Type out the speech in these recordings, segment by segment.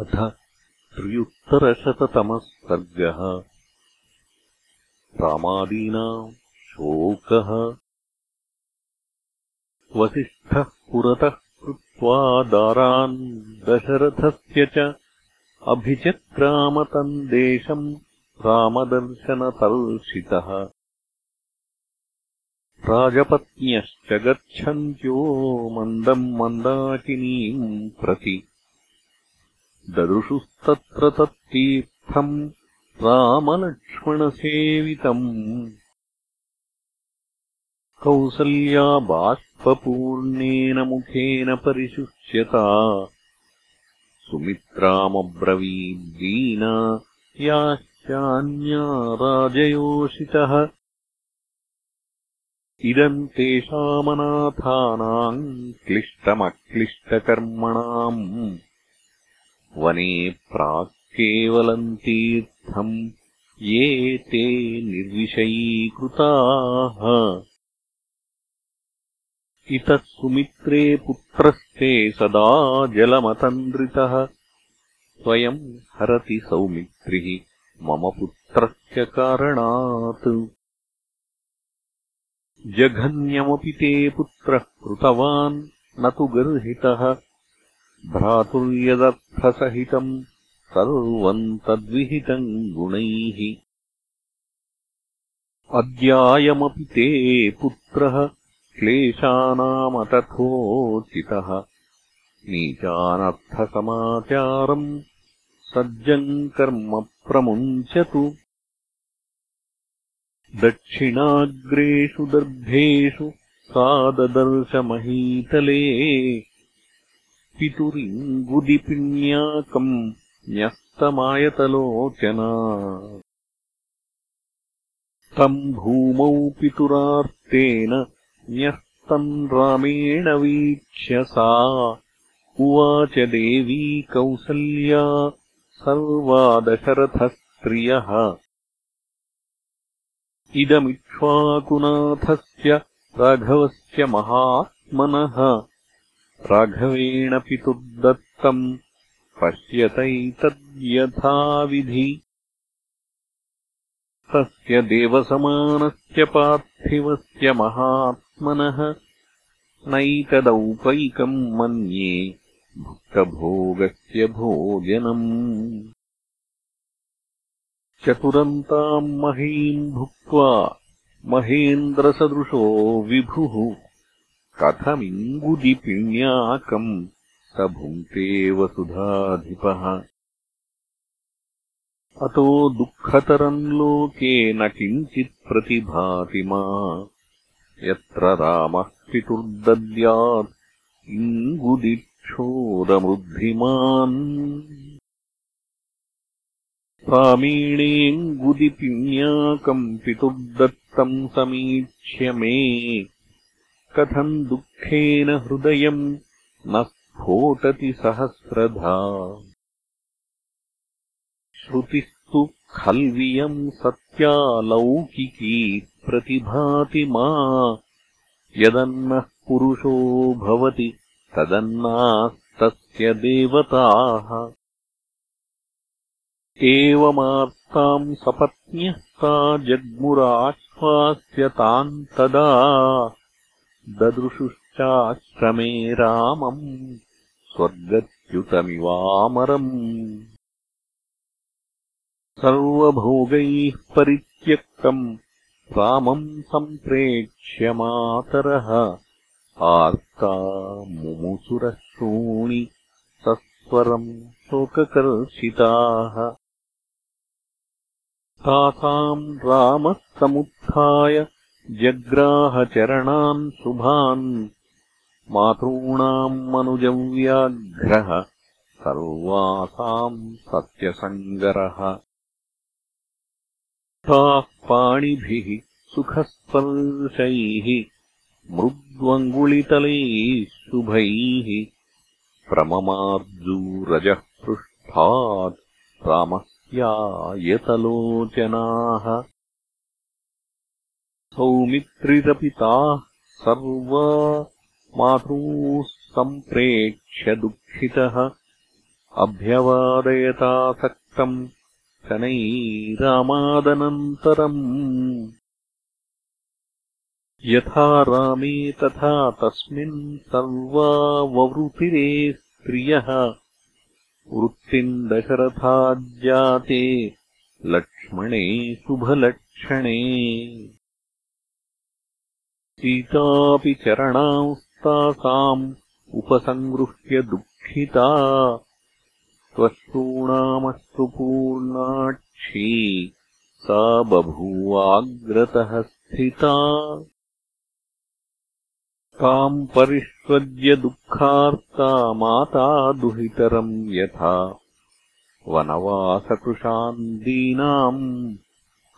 अथ त्र्युत्तरशततमः सर्गः रामादीनाम् शोकः। वसिष्ठः पुरतः कृत्वा दारान् दशरथस्य च अभिचक्रामतम् देशम् रामदर्शनतर्षितः राजपत्न्यश्च गच्छन्त्यो मन्दम् मन्दाकिनीम् प्रति ददृशुस्तत्र तत्तीर्थम् रामलक्ष्मणसेवितम्। कौसल्या बाष्पूर्णेन मुखेन परिशुष्यता। सुमित्रामब्रवीद्दीना याश्चान्या राजयोषितः इदम् तेषामनाथानाम् क्लिष्टमक्लिष्टकर्मणाम् वने प्राक्केवलम् तीर्थम् ये ते निर्विषयीकृताः। इतः सुमित्रे पुत्रस्ते सदा जलमतन्द्रितः। स्वयम् हरति सौमित्रिः मम पुत्रस्य कारणात्। जघन्यमपि ते पुत्रः कृतवान् न तु गर्हितः भ्रातुर्यदर्थसहितम् सर्वम् तद्विहितम् गुणैः। अद्यायमपि ते पुत्रः क्लेशानामतथोचितः। नीचानर्थसमाचारम् सज्जम् कर्म प्रमुञ्चतु। दक्षिणाग्रेषु दर्भेषु साददर्शमहीतले पितुरिङ्गुदिपिण्याकम् न्यस्तमायतलोचना तम् भूमौ पितुरार्तेन न्यस्तम् रामेण वीक्ष्य सा। उवाच देवी कौसल्या सर्वा दशरथस्त्रियः इदमिक्ष्वाकुनाथस्य राघवस्य महात्मनः राघवेण पितुर्दत्तम् पश्यतैतद्यथाविधि। तस्य देवसमानस्य पार्थिवस्य महात्मनः नैतदौपैकम् मन्ये भुक्तभोगस्य भोजनम्। चतुरन्ताम् महीम् भुक्त्वा महेन्द्रसदृशो विभुः कथमिङ्गुदिपिण्याकम् स भुङ्क्ते वसुधाधिपः अतो दुःखतरम् लोके न किञ्चित् प्रतिभाति मा। यत्र रामः पितुर्दद्यात् इङ्गुदिक्षोदमृद्धिमान् रामेणेऽङ्गुदिपिण्याकम् पितुर्दत्तम् समीक्ष्य मे कथम् दुःखेन हृदयम् न स्फोटति सहस्रधा। श्रुतिस्तु खल्वियम् सत्यालौकिकी प्रतिभाति मा। यदन्नः पुरुषो भवति तदन्नास्तस्य देवताः। एवमार्ताम् सपत्न्यः सा जग्मुराश्वास्य ताम् तदा ददृशुश्चाश्रमे रामम् स्वर्गच्युतमिवामरम्। सर्वभोगैः परित्यक्तम् रामम् सम्प्रेक्ष्य मातरः। आर्ता मुमुसुरश्रूणि सस्वरम् शोककर्षिताः। तासाम् रामः समुत्थाय जग्राहचरणान् शुभान् मातॄणाम् मनुजव्याघ्रः सर्वासाम् सत्यसङ्गरः। ताः पाणिभिः सुखस्पर्शैः मृद्वङ्गुलितलैः शुभैः प्रममार्जूरजः पृष्ठात् रामस्यायतलोचनाः सौमित्रिरपि ताः सर्वा मातॄः सम्प्रेक्ष्य दुःखितः अभ्यवादयतासक्तम् शनैरामादनन्तरम्। यथा रामे तथा तस्मिन् सर्वा ववृतिरे स्त्रियः। वृत्तिम् दशरथाज्जाते लक्ष्मणे शुभलक्षणे सीतापि चरणांस्तासाम् उपसङ्गृह्य दुःखिता। त्वश्रूणामस्तु पूर्णाक्षी सा बभूवाग्रतः स्थिता। ताम् परिष्वज्य दुःखार्ता माता दुहितरम् यथा। वनवासकृशान् दीनाम्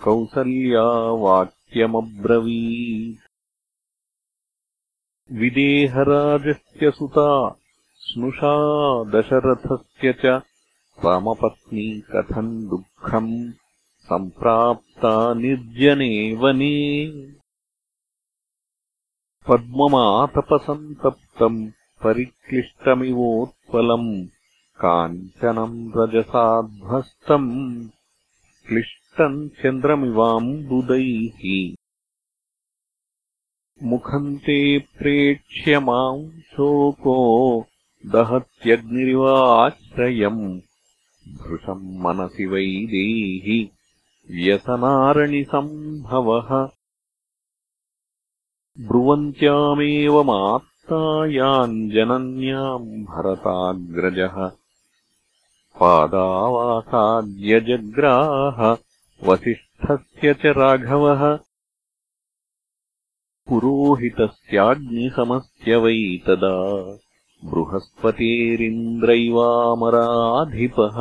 कौसल्या वाक्यमब्रवीत् विदेहराजस्य सुता स्नुषा दशरथस्य च रामपत्नी कथम् दुःखम् सम्प्राप्ता निर्जने वने पद्ममातपसन्तप्तम् परिक्लिष्टमिवोत्पलम् काञ्चनम् रजसाध्वस्तम् क्लिष्टम् चन्द्रमिवाम्बुदैः मुखम् ते प्रेक्ष्य माम् शोको दहत्यग्निरिवाश्रयम्। भृशम् मनसि वैदेहि व्यसनारणिसम्भवः। ब्रुवन्त्यामेवमात्तायाम् जनन्याम् भरताग्रजः। पादावासाद्यजग्राह वसिष्ठस्य च राघवः पुरोहितस्याग्निसमस्य वै तदा बृहस्पतेरिन्द्रैवामराधिपः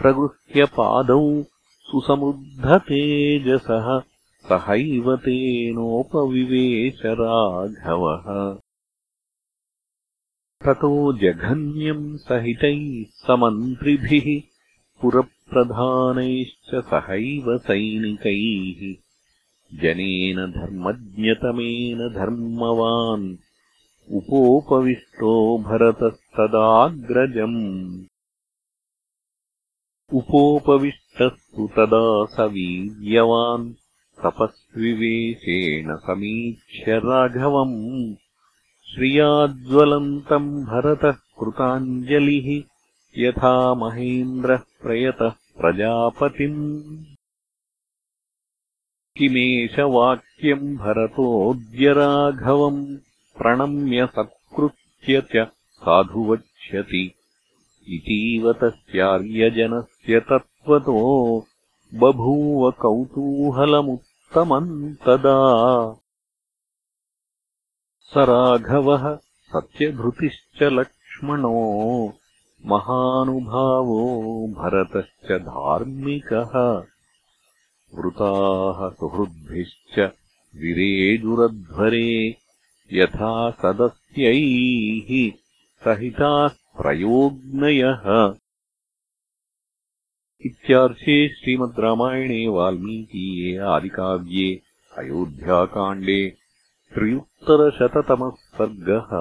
प्रगृह्यपादौ सुसमुद्धतेजसः सहैव तेनोपविवेशराघवः। ततो जघन्यम् सहितैः समन्त्रिभिः पुरप्रधानैश्च सहैव सैनिकैः जनेन धर्मज्ञतमेन धर्मवान् उपोपविष्टो भरतस्तदाग्रजम्। उपोपविष्टस्तु तदा स वीर्यवान् तपस्विवेशेन समीक्ष्य राघवम्। श्रियाज्वलन्तम् भरतः कृताञ्जलिः। यथा महेन्द्रः प्रयतः प्रजापतिम् किमेष वाक्यम् भरतोऽद्यराघवम् प्रणम्य सत्कृत्य च साधु वक्ष्यति इतीव तस्यार्यजनस्य तत्त्वतो बभूव कौतूहलमुत्तमम् तदा। स राघवः सत्यधृतिश्च लक्ष्मणो महानुभावो भरतश्च धार्मिकः वृताः सुहृद्भिश्च विरेजुरध्वरे यथा सदस्यैः सहिताः प्रयोग्नयः इत्यार्षे श्रीमद् रामायणे वाल्मीकीये आदिकाव्ये अयोध्याकाण्डे त्र्युत्तरशततमः सर्गः